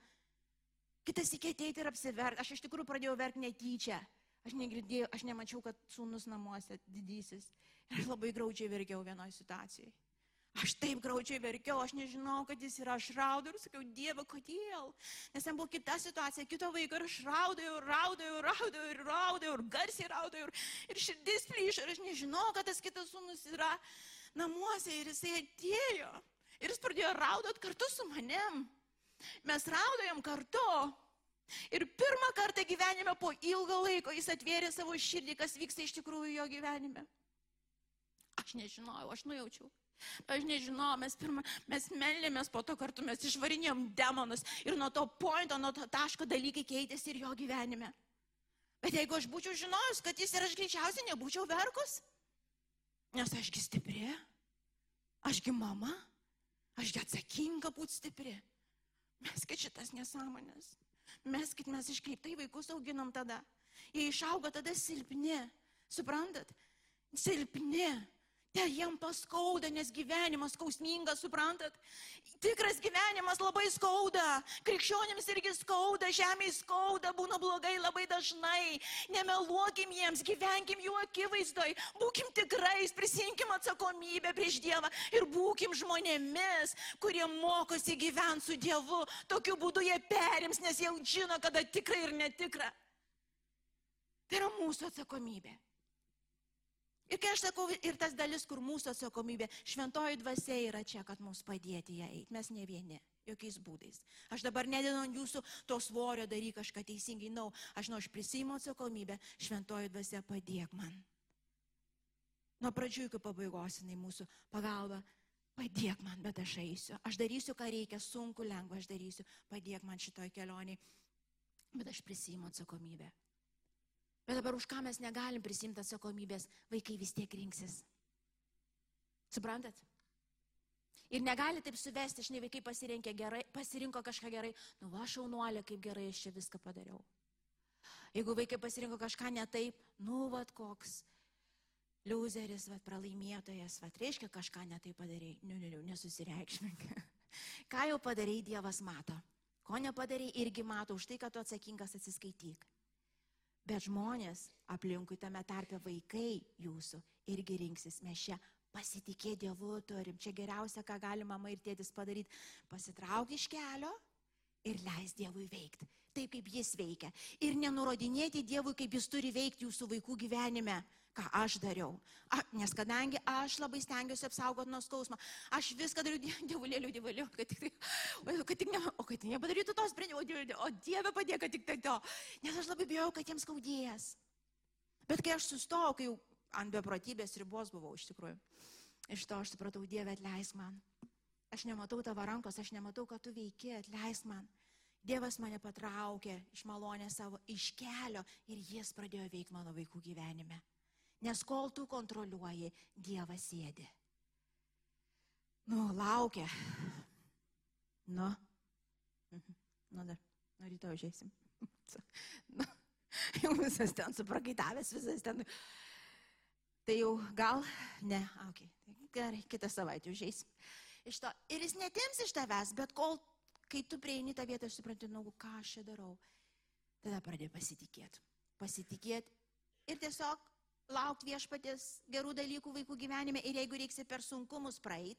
Kitas ateiti ir apsiverkti. Aš iš tikrųjų pradėjau verkti netyčia. Aš negirdėjau, aš nemačiau, kad sūnus namuose didysis. Ir aš labai graudžiai verkiau vienoje situacijoje. Aš taip graudžiai verkiau, aš nežinau, kad jis yra, aš raudau ir sakiau, Dieve, kodėl? Nes ten buvo kita situacija, kito vaiko ir aš raudau, raudau, raudau ir raudau ir garsiai raudau ir, ir širdis plyšo ir aš nežinau, kad tas kitas sūnus yra namuose ir jisai atėjo. Ir jis pradėjo raudot kartu su manim. Mes raudojom kartu. Ir pirmą kartą gyvenime po ilgo laiko jis atvėrė savo širdį, kas vyksta iš tikrųjų jo gyvenime. Aš nežinojau, aš nujaučiau. Aš nežinau, mes pirmą, mes melėmės, po to kartu mes išvarinėjom demonus ir nuo to pointo, nuo to taško dalykai keitėsi ir jo gyvenime. Bet jeigu aš būčiau žinojus, kad jis ir aš greičiausiai nebūčiau verkus, nes ašgi stipri, ašgi mama, ašgi atsakinga būti stipri. Mes kad šitas nesąmonės, mes kad mes iškreiptai vaikus auginam tada, jie išauga tada silpni, suprantat, silpni. Te jam paskauda, nes gyvenimas skausmingas, suprantat? Tikras gyvenimas labai skauda. Krikščionims irgi skauda, žemėje skauda, būna blogai labai dažnai. Nemeluokim jiems, gyvenkim jų akivaizdoj. Būkim tikrais, prisimkim atsakomybę prieš Dievą ir būkim žmonėmis, kurie mokosi gyventi su Dievu. Tokiu būdu jie perims, nes jau žino, kada tikra ir netikra. Tai yra mūsų atsakomybė. Ir kai aš sakau, ir tas dalis, kur mūsų atsakomybė, šventoji dvasia yra čia, kad mums padėti ją eiti. Mes ne vieni, jokiais būdais. Aš dabar nedinu ant jūsų to svorio daryk kažką teisingai, nau, aš noriu, aš prisimu atsakomybę, šventoji dvasia padėk man. Nuo pradžių iki pabaigos jinai mūsų pagalba. Padėk man, bet aš eisiu. Aš darysiu, ką reikia, sunku, lengva, aš darysiu. Padėk man šitoj kelioniai. Bet aš prisimu atsakomybę. Bet dabar už ką mes negalim prisimti atsakomybės, vaikai vis tiek rinksis. Suprantat? Ir negali taip suvesti, žinai, vaikai gerai, pasirinko kažką gerai, nu va šaunuolė, kaip gerai aš čia viską padariau. Jeigu vaikai pasirinko kažką ne taip, nu va koks loseris, va pralaimėtojas, va reiškia kažką ne taip padarėjai, nu, nu, nu, nesusireikšmink. Ką jau padarėjai, Dievas mato. Ko nepadarėjai, irgi mato už tai, kad tu atsakingas atsiskaityk. Bet žmonės aplinkui tame tarpe vaikai jūsų irgi rinksis. Mes čia pasitikė Dievu turim. Čia geriausia, ką gali mama ir tėtis padaryti. Pasitrauk iš kelio ir leis Dievui veikti. Taip kaip jis veikia. Ir nenurodinėti Dievui, kaip jis turi veikti jūsų vaikų gyvenime ką aš dariau. A, nes kadangi aš labai stengiuosi apsaugoti nuo skausmo, aš viską dariu dievulėliu, dievulėliu, kad tik kad tik ne, o kad nepadarytų tos sprendimo, o Dieve padėk, kad tik tai to. Nes aš labai bijau, kad jiems skaudės. Bet kai aš sustojau, kai jau ant beprotybės ribos buvau iš tikrųjų, iš to aš supratau, Dieve atleisk man. Aš nematau tavo rankos, aš nematau, kad tu veiki, atleisk man. Dievas mane patraukė iš malonės savo iš kelio ir jis pradėjo veikti mano vaikų gyvenime. Nes kol tu kontroliuoji, Dievas sėdi. Nu, laukia. Nu. Mhm. Nu, dar. Nu, rytoj užėsim. Nu, jau visas ten suprakaitavęs, visas ten. Tai jau gal, ne, ok, tai gerai, kitą savaitę užėsim. Iš to. Ir jis netims iš tavęs, bet kol, kai tu prieini tą vietą, aš suprantu, nu, ką aš čia darau, tada pradėjai pasitikėti. Pasitikėti ir tiesiog laukti viešpatės gerų dalykų vaikų gyvenime ir jeigu reiksi per sunkumus praeit,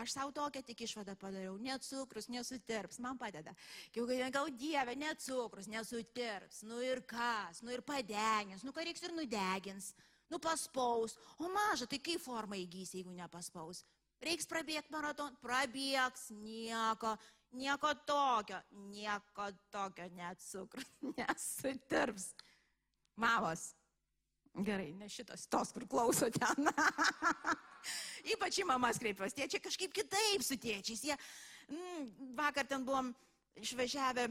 aš savo tokią tik išvadą padariau, net cukrus nesutirps, man padeda. Jau gal dieve, net cukrus nesutirps, nu ir kas, nu ir padegins, nu ką reiks ir nudegins, nu paspaus, o maža, tai kaip formą įgys, jeigu nepaspaus. Reiks prabėgti maraton, prabėgs, nieko, nieko tokio, nieko tokio, net cukrus nesutirps. Mamos, Gerai, ne šitas, tos, kur klauso ten. Ypač į mamas kreipiuosi. Tėčiai kažkaip kitaip su tėčiais. Jie, mm, vakar ten buvom išvažiavę,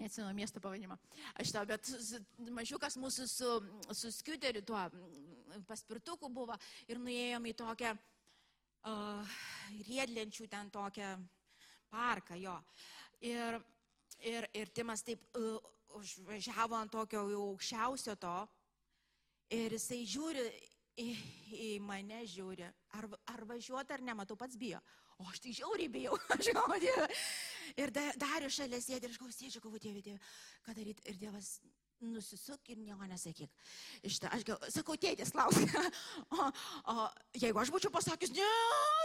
neatsinu miesto pavadinimą. Aš tau, bet mažiukas mūsų su, su skiuteriu tuo mm, paspirtuku buvo ir nuėjom į tokią uh, riedlenčių ten tokią parką jo. Ir, ir, ir Timas taip uh, užvažiavo ant tokio jau aukščiausio to Ir jisai žiūri į, į mane, žiūri, ar, ar važiuoti, ar nematau, pats bijo. O aš tai žiauriai bijau, aš galvoju. Ir dariu šalia sėdė ir aš galvoju, sėdžiu, galvoju, dieve, dieve, ką daryti. Ir Dievas nusisuk ir nieko nesakyk. Šitą, aš gal, sakau, tėtis klausia. O, o jeigu aš būčiau pasakęs, ne,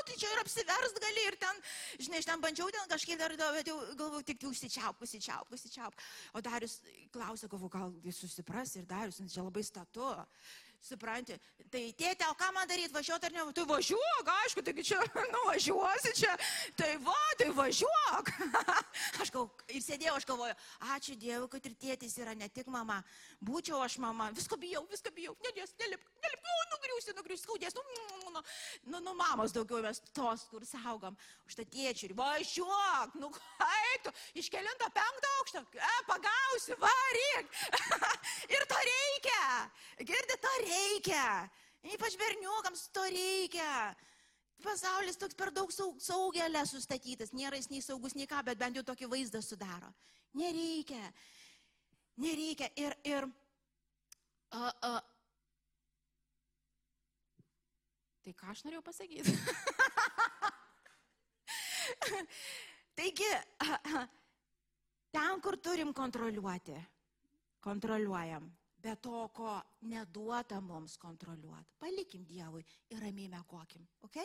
tai čia ir apsivers gali ir ten, žinai, aš ten bandžiau ten kažkaip dar, bet jau galvoju, tik tai užsičiauk, užsičiauk, užsičiauk. O Darius klausia, galvoju, gal jis susipras ir Darius, nes čia labai statu. Supranti, tai tėtė, o ką man daryti, važiuoti ar ne? Tai važiuok, aišku, taigi čia nuvažiuosi čia, tai va, tai važiuok. aš gal, ir sėdėjau, aš galvoju, ačiū Dievui, kad ir tėtis yra ne tik mama, būčiau aš mama, visko bijau, visko bijau, nedės, nelip, nelip, nu, nugriūsi, nugriūsi, skaudės, nu, nu, nu, nu, nu, mamos daugiau mes tos, kur saugom, už tą tėčių, važiuok, nu, kaip tu, iškelinto penktą aukštą, e, pagausi, varyk. ir to reikia, girdi, reikia. Ypač berniukams to reikia. Pasaulis toks per daug saugelę sustatytas, nėra jis nei saugus, nei ką, bet bent jau tokį vaizdą sudaro. Nereikia. Nereikia. Ir, ir uh, uh, tai ką aš norėjau pasakyti? Taigi, ten, kur turim kontroliuoti, kontroliuojam bet to, ko neduota mums kontroliuoti. Palikim Dievui ir ramiai mėgokim, ok?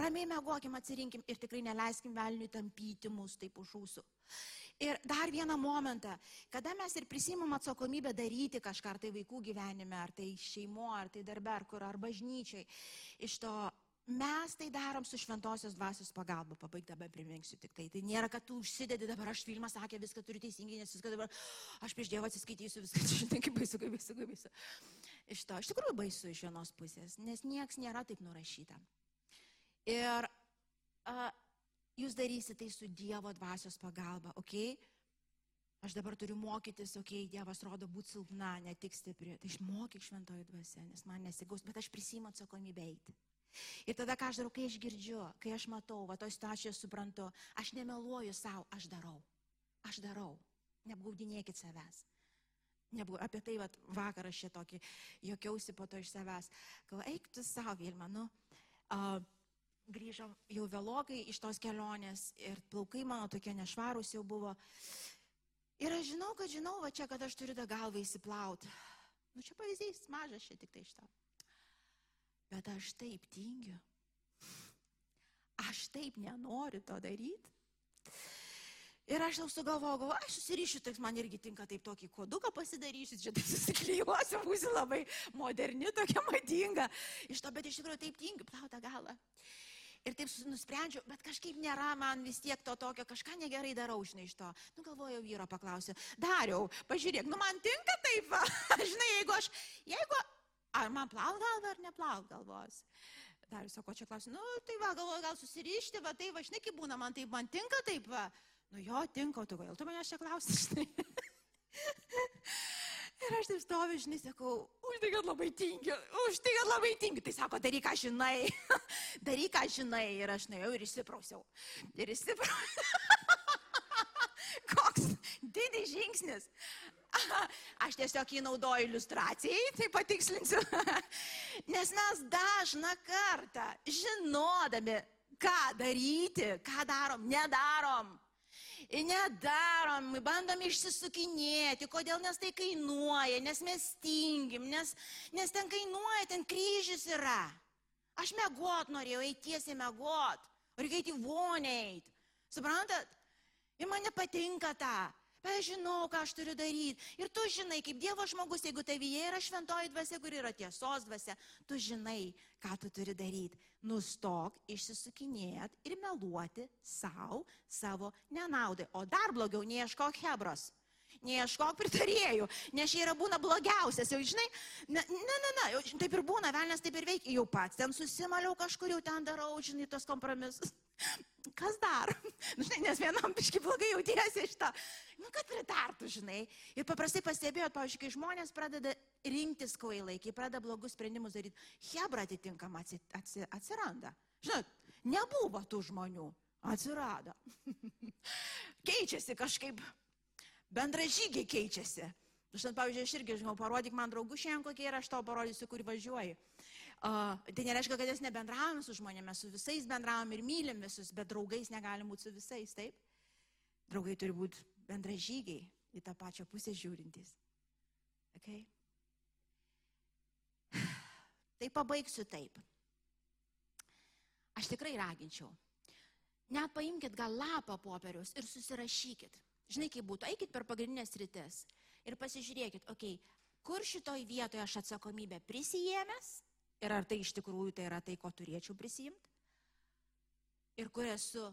Ramiai mėgokim, atsirinkim ir tikrai neleiskim velniui tampyti mus taip už ūsų. Ir dar vieną momentą, kada mes ir prisimam atsakomybę daryti kažką, ar tai vaikų gyvenime, ar tai šeimo, ar tai darbe, ar kur, ar bažnyčiai, iš to Mes tai darom su šventosios dvasios pagalba, pabaigta be priminksiu tik tai. Tai nėra, kad tu užsidedi dabar, aš filmą sakė, viską turiu teisingai, nes viską dabar, aš prieš Dievą atsiskaitysiu, viską, žinai, kaip baisu, kaip baisu, kaip baisu. Iš to, iš tikrųjų baisu iš vienos pusės, nes nieks nėra taip nurašyta. Ir a, jūs darysite tai su Dievo dvasios pagalba, ok? Aš dabar turiu mokytis, okei, okay, Dievas rodo būti silpna, ne tik stipri. Tai išmokyk šventoji dvasia, nes man nesigaus, bet aš prisimu atsakomybę eiti. Ir tada ką aš darau, kai aš girdžiu, kai aš matau, va to situacijoje suprantu, aš nemeluoju savo, aš darau. Aš darau. Neapgaudinėkit savęs. Nebu, apie tai vat, vakar aš šitokį jokiausi po to iš savęs. Galvoju, eik tu savo, Vilma, nu. Uh, grįžom jau vėlokai iš tos kelionės ir plaukai mano tokie nešvarūs jau buvo. Ir aš žinau, kad žinau, va čia, kad aš turiu tą galvą įsiplauti. Nu čia pavyzdys, mažas čia tik tai iš to. Bet aš taip tingiu. Aš taip nenoriu to daryti. Ir aš jau sugalvoju, galvoju, aš susirišiu, tai man irgi tinka taip tokį koduką pasidarysiu, čia tai susiklyjuosiu, būsiu labai moderni, tokia madinga. Iš to, bet iš tikrųjų taip tingiu, plautą galą. Ir taip nusprendžiau, bet kažkaip nėra man vis tiek to tokio, kažką negerai darau, žinai, iš to. Nu, galvoju, vyro paklausiu, dariau, pažiūrėk, nu man tinka taip, va. žinai, jeigu aš, jeigu Ar man plaut galvą ar neplaut galvos? Dar jūs sako, čia klausiu, nu tai va, galvoju, gal susirišti, va tai va, žinai, kaip būna, man taip, man tinka taip, va. Nu jo, tinka, tu gal, tu manęs čia klausi, žinai. Ir aš taip stoviu, žinai, sakau, už tai, kad labai tingiu, už tai, kad labai tingiu. Tai sako, daryk, ką žinai, daryk, ką žinai. Ir aš nuėjau ir išsiprausiau. Ir išsiprausiau. Koks didis žingsnis. Aš tiesiog jį naudoju iliustracijai, tai patikslinsiu. Nes mes dažną kartą, žinodami, ką daryti, ką darom, nedarom. Nedarom, bandom išsisukinėti, kodėl, nes tai kainuoja, nes mes tingim, nes, nes ten kainuoja, ten kryžius yra. Aš mėgot norėjau, eiti tiesiai mėgot, reikia eiti voneit. Suprantat? Ir man nepatinka tą. Bet aš žinau, ką aš turiu daryti. Ir tu žinai, kaip Dievo žmogus, jeigu tavyje yra šventoji dvasia, kur yra tiesos dvasia, tu žinai, ką tu turi daryti. Nustok išsisukinėt ir meluoti savo, savo nenaudai. O dar blogiau, neieškok hebros. Neieškok pritarėjų, nes čia yra būna blogiausias, jau žinai, ne, ne, ne, ne, jau, taip ir būna, velnės taip ir veikia, jau pats ten susimaliau kažkur, jau ten darau, žinai, tos kompromisus. Kas dar? Nu, žinai, nes vienam biški blogai jautiesi iš to. Nu, kad pritartų, žinai. Ir paprastai pastebėjot, pavyzdžiui, kai žmonės pradeda rinktis kvailai, kai pradeda blogus sprendimus daryti, hebra atitinkama atsiranda. Žinot, nebuvo tų žmonių, atsirado. Keičiasi kažkaip, bendražygiai keičiasi. Žinot, pavyzdžiui, aš irgi žinau, parodyk man draugų šiandien kokie ir aš tau parodysiu, kur važiuoji. Uh, tai nereiškia, kad mes nebendravom su žmonėmis, su visais bendravom ir mylim visus, bet draugais negalim būti su visais, taip? Draugai turi būti bendražygiai į tą pačią pusę žiūrintys. Okay? Tai pabaigsiu taip. Aš tikrai raginčiau. Net paimkite gal lapą popieriaus ir susirašykit. Žinai, kaip būtų, eikit per pagrindinės rytis ir pasižiūrėkit, okei, okay, kur šitoj vietoje aš atsakomybę prisijėmęs ir ar tai iš tikrųjų tai yra tai, ko turėčiau prisijimti. Ir kur esu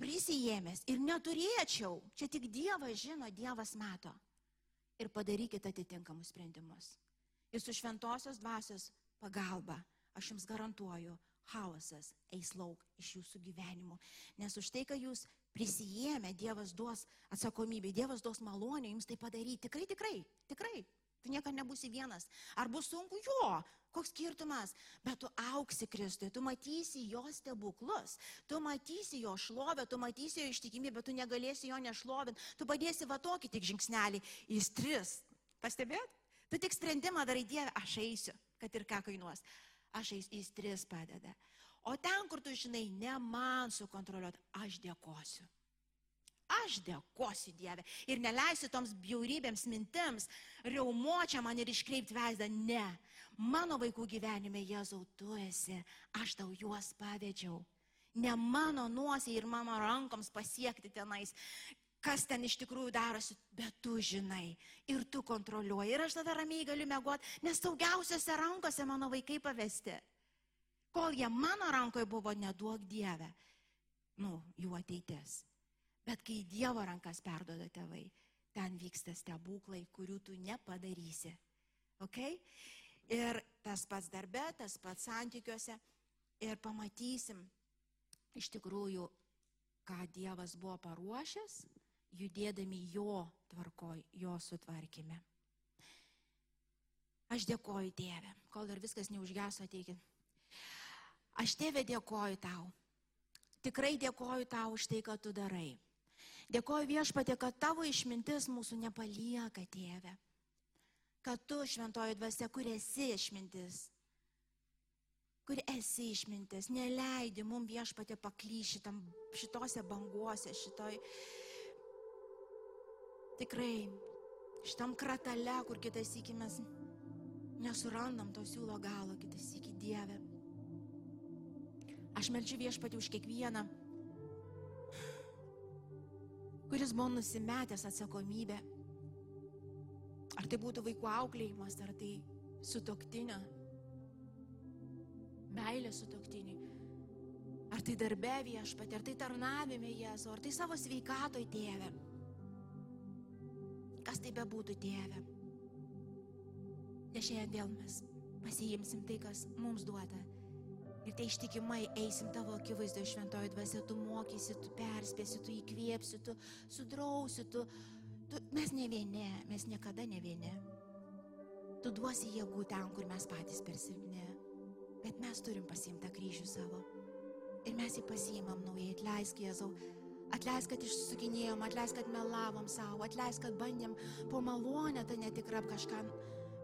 prisijėmęs ir neturėčiau, čia tik Dievas žino, Dievas mato. Ir padarykite atitinkamus sprendimus. Ir su šventosios dvasios pagalba, aš jums garantuoju, chaosas eis lauk iš jūsų gyvenimų. Nes už tai, kad jūs prisijėmė, Dievas duos atsakomybę, Dievas duos malonę jums tai padaryti. Tikrai, tikrai, tikrai. Tu niekada nebūsi vienas. Ar bus sunku? Jo, koks skirtumas. Bet tu auksi Kristui, tu matysi jo stebuklus, tu matysi jo šlovę, tu matysi jo ištikimybę, bet tu negalėsi jo nešlovinti. Tu padėsi va tokį tik žingsnelį, jis tris. Pastebėt? Tu tik sprendimą darai Dievę, aš eisiu, kad ir ką kainuos. Aš eisiu, jis tris padeda. O ten, kur tu žinai, ne man sukontroliuoti, aš dėkosiu. Aš dėkosiu Dievę ir neleisiu toms bjaurybėms mintims, reumočia man ir iškreipti veidą. Ne, mano vaikų gyvenime Jėzau tu esi, aš tau juos pavėdžiau. Ne mano nuosiai ir mano rankoms pasiekti tenais, kas ten iš tikrųjų darosi, bet tu žinai ir tu kontroliuoji. Ir aš tada ramiai galiu mėgoti, nes saugiausiose rankose mano vaikai pavesti. Kol jie mano rankoje buvo, neduok Dievę, nu, jų ateitis. Bet kai Dievo rankas perdoda tėvai, ten vyksta stebuklai, kurių tu nepadarysi. Okay? Ir tas pats darbe, tas pats santykiuose. Ir pamatysim iš tikrųjų, ką Dievas buvo paruošęs, judėdami jo tvarkoj, jo sutvarkime. Aš dėkoju Dieve, kol dar viskas neužgeso ateikit. Aš Tėve dėkoju tau. Tikrai dėkoju tau už tai, ką tu darai. Dėkoju viešpatė, kad tavo išmintis mūsų nepalieka, tėve. Kad tu, šventoji dvasia, kur esi išmintis, kur esi išmintis, neleidi mums viešpatė paklyšti šitose banguose, šitoj tikrai šitam kratale, kur kitas iki mes nesurandam to siūlo galo, kitas iki Dieve. Aš melčiu viešpatį už kiekvieną kuris buvo nusimetęs atsakomybę. Ar tai būtų vaikų auklėjimas, ar tai sutoktinio, meilė sutoktiniui, ar tai darbe viešpatė, ar tai tarnavime Jėzu, ar tai savo sveikatoj tėvė. Kas tai bebūtų tėvė. Nes šiandien vėl mes pasiimsim tai, kas mums duota Ir tai ištikimai eisim tavo akivaizdo šventoji dvasia, tu mokysi, tu perspėsi, tu įkvėpsi, tu sudrausi, tu, tu... Mes ne vieni, mes niekada ne vieni. Tu duosi jėgų ten, kur mes patys per silpni. Bet mes turim pasimtą kryžių savo. Ir mes jį pasiimam naujai, atleisk Jėzau. Atleisk, kad išsukinėjom, atleisk, kad melavom savo, atleisk, kad bandėm po malonę tą netikrą kažką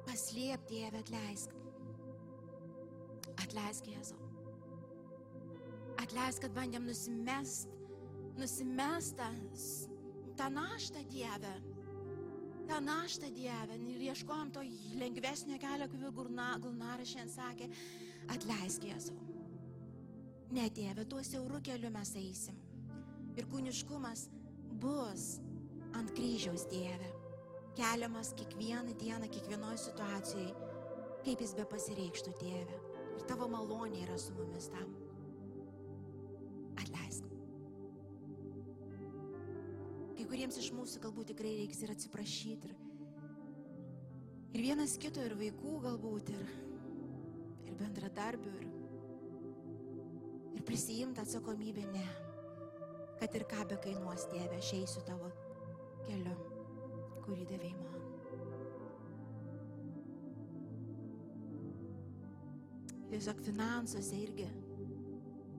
paslėpti, Dieve, atleisk. Atleisk Jėzau. Atleisk, kad bandėm nusimest, nusimest tą, tą naštą Dievę. tą naštą Dievę ir ieškojom to lengvesnio kelio, kaip Gulnaras šiandien sakė, atleisk Jėzau. Ne Dieve, tuo siauru keliu mes eisim. Ir kūniškumas bus ant kryžiaus Dieve. Keliamas kiekvieną dieną, kiekvienoje situacijoje, kaip jis be pasireikštų Dieve. Ir tavo malonė yra su mumis tam. Kai kuriems iš mūsų galbūt tikrai reiks ir atsiprašyti. Ir, ir vienas kito, ir vaikų galbūt, ir, ir bendradarbių, ir, ir prisijimti atsakomybę, ne. Kad ir ką be kainuos Dieve, aš eisiu tavo keliu, kurį davėjai man. Tiesiog finansuose irgi.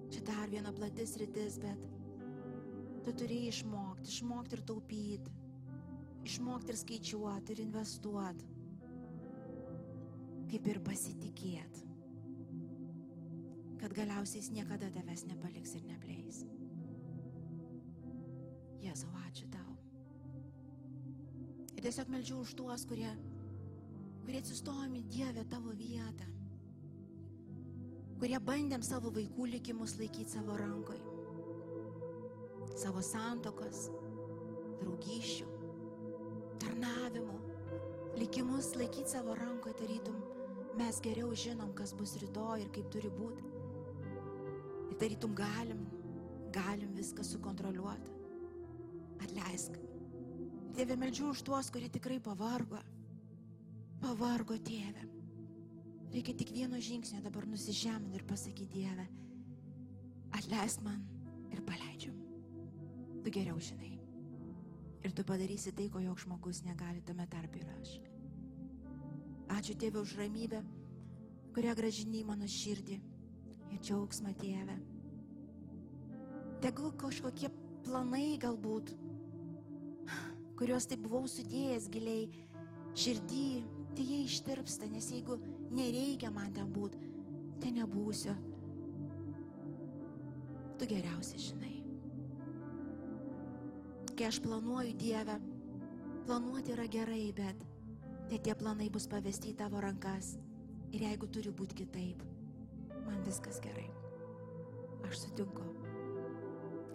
Čia dar viena platis rytis, bet Tu turi išmokti, išmokti ir taupyti, išmokti ir skaičiuoti ir investuoti, kaip ir pasitikėti, kad galiausiai jis niekada tavęs nepaliks ir nepleis. Jėzau, ačiū tau. Ir tiesiog melčiu už tuos, kurie, kurie atsistojami Dievę tavo vietą, kurie bandėm savo vaikų likimus laikyti savo rankoje savo santokos, draugyšių, tarnavimų, likimus laikyti savo rankoje, tarytum mes geriau žinom, kas bus rytoj ir kaip turi būti. Ir tarytum galim, galim viską sukontroliuoti. Atleisk. Tėve, meldžiu už tuos, kurie tikrai pavargo. Pavargo tėve. Reikia tik vieno žingsnio dabar nusižeminti ir pasakyti Dieve, atleisk man ir paleidžiam. Tu geriau žinai. Ir tu padarysi tai, ko joks žmogus negali tame tarp ir aš. Ačiū Tėvė už ramybę, kurią gražiniai mano širdį ir džiaugsmą Tėvę. Tegul kažkokie planai galbūt, kuriuos taip buvau sudėjęs giliai širdį, tai jie ištirpsta, nes jeigu nereikia man ten būti, tai nebūsiu. Tu geriausiai žinai. Kai aš planuoju Dievę, planuoti yra gerai, bet tai tie planai bus pavesti į tavo rankas. Ir jeigu turi būti kitaip, man viskas gerai. Aš sutinku.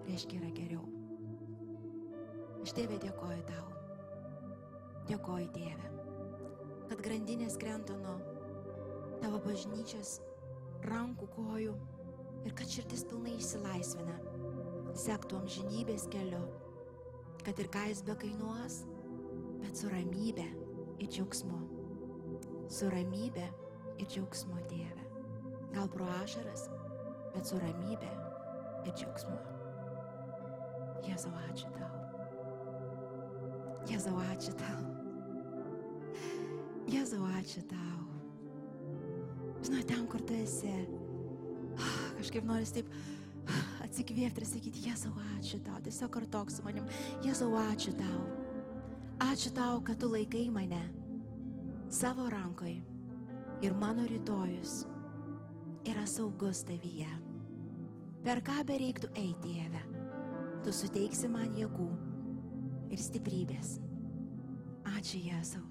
Reiškia, yra geriau. Aš Dieve dėkoju tau. Dėkoju Dieve, kad grandinės krenta nuo tavo bažnyčios rankų, kojų ir kad širdis pilnai išsilaisvina. Sektų amžinybės keliu, kad ir ką jis be kainuos, bet su ramybė ir džiaugsmu. Su ramybė ir džiaugsmu Dieve. Gal pro ašaras, bet su ramybė ir džiaugsmu. Jėzau, ačiū tau. Jėzau, ačiū tau. Jėzau, ačiū tau. Žinai, ten, kur tu esi, kažkaip noris taip atsikvėpti ir sakyti, Jėzau, ačiū tau. Tiesiog kartok su manim, Jėzau, ačiū tau. Ačiū tau, kad tu laikai mane savo rankoje ir mano rytojus yra saugus tavyje. Per ką bereiktų eiti, Dieve, tu suteiksi man jėgų ir stiprybės. Ačiū Jėzau.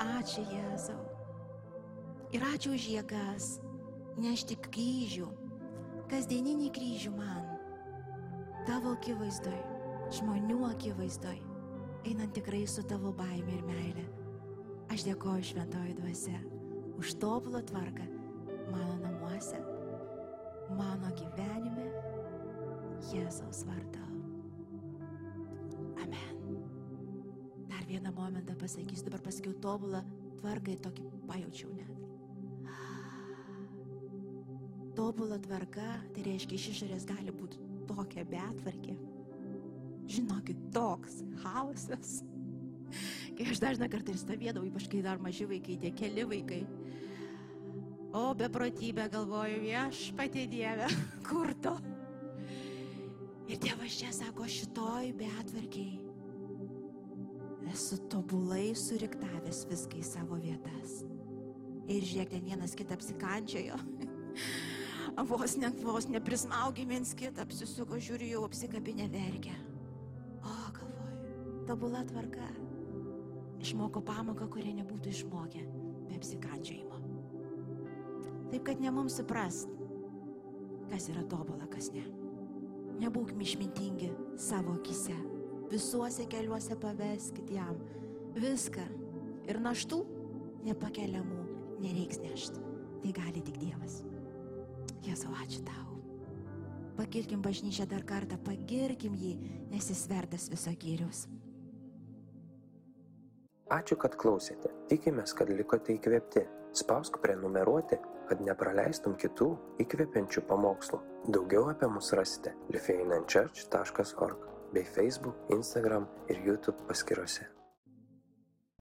Ačiū Jėzau. Ir ačiū už jėgas nešti kryžių, kasdieninį kryžių man, tavo akivaizdoj, žmonių akivaizdoj einant tikrai su tavo baime ir meile. Aš dėkoju šventoji dvasia už tobulą tvarką mano namuose, mano gyvenime, Jėzaus vardu. Amen. Dar vieną momentą pasakysiu, dabar pasakiau tobulą tvarką ir tokį pajaučiau net. Tobula tvarka, tai reiškia iš išorės gali būti tokia betvarkė, žinokit, toks chaosas. Kai aš dažną kartą ir stovėdavau, ypač kai dar maži vaikai, tie keli vaikai. O beprotybė galvoju, aš pati Dieve, kur to? Ir Dievas čia sako, šitoj betvarkiai. Esu tobulai suriktavęs viską į savo vietas. Ir žiūrėk, ten vienas kitą apsikandžiojo. vos ne, vos neprismaugė viens kitą, apsisuko, žiūriu, jau apsikabinę verkia tobula tvarka. Išmoko pamoką, kurią nebūtų išmokę be apsikandžiojimo. Taip, kad ne mums suprast, kas yra tobula, kas ne. Nebūkime išmintingi savo akise. Visuose keliuose paveskit jam viską. Ir naštų nepakeliamų nereiks nešti. Tai gali tik Dievas. Jėzau, ačiū tau. Pagirkim bažnyčią dar kartą, pagirkim jį, nes jis vertas viso gyrius. Ačiū, kad klausėte. Tikimės, kad likote įkvėpti. Spausk prenumeruoti, kad nepraleistum kitų įkvepiančių pamokslų. Daugiau apie mus rasite lifeinanchurch.org bei Facebook, Instagram ir YouTube paskiruose.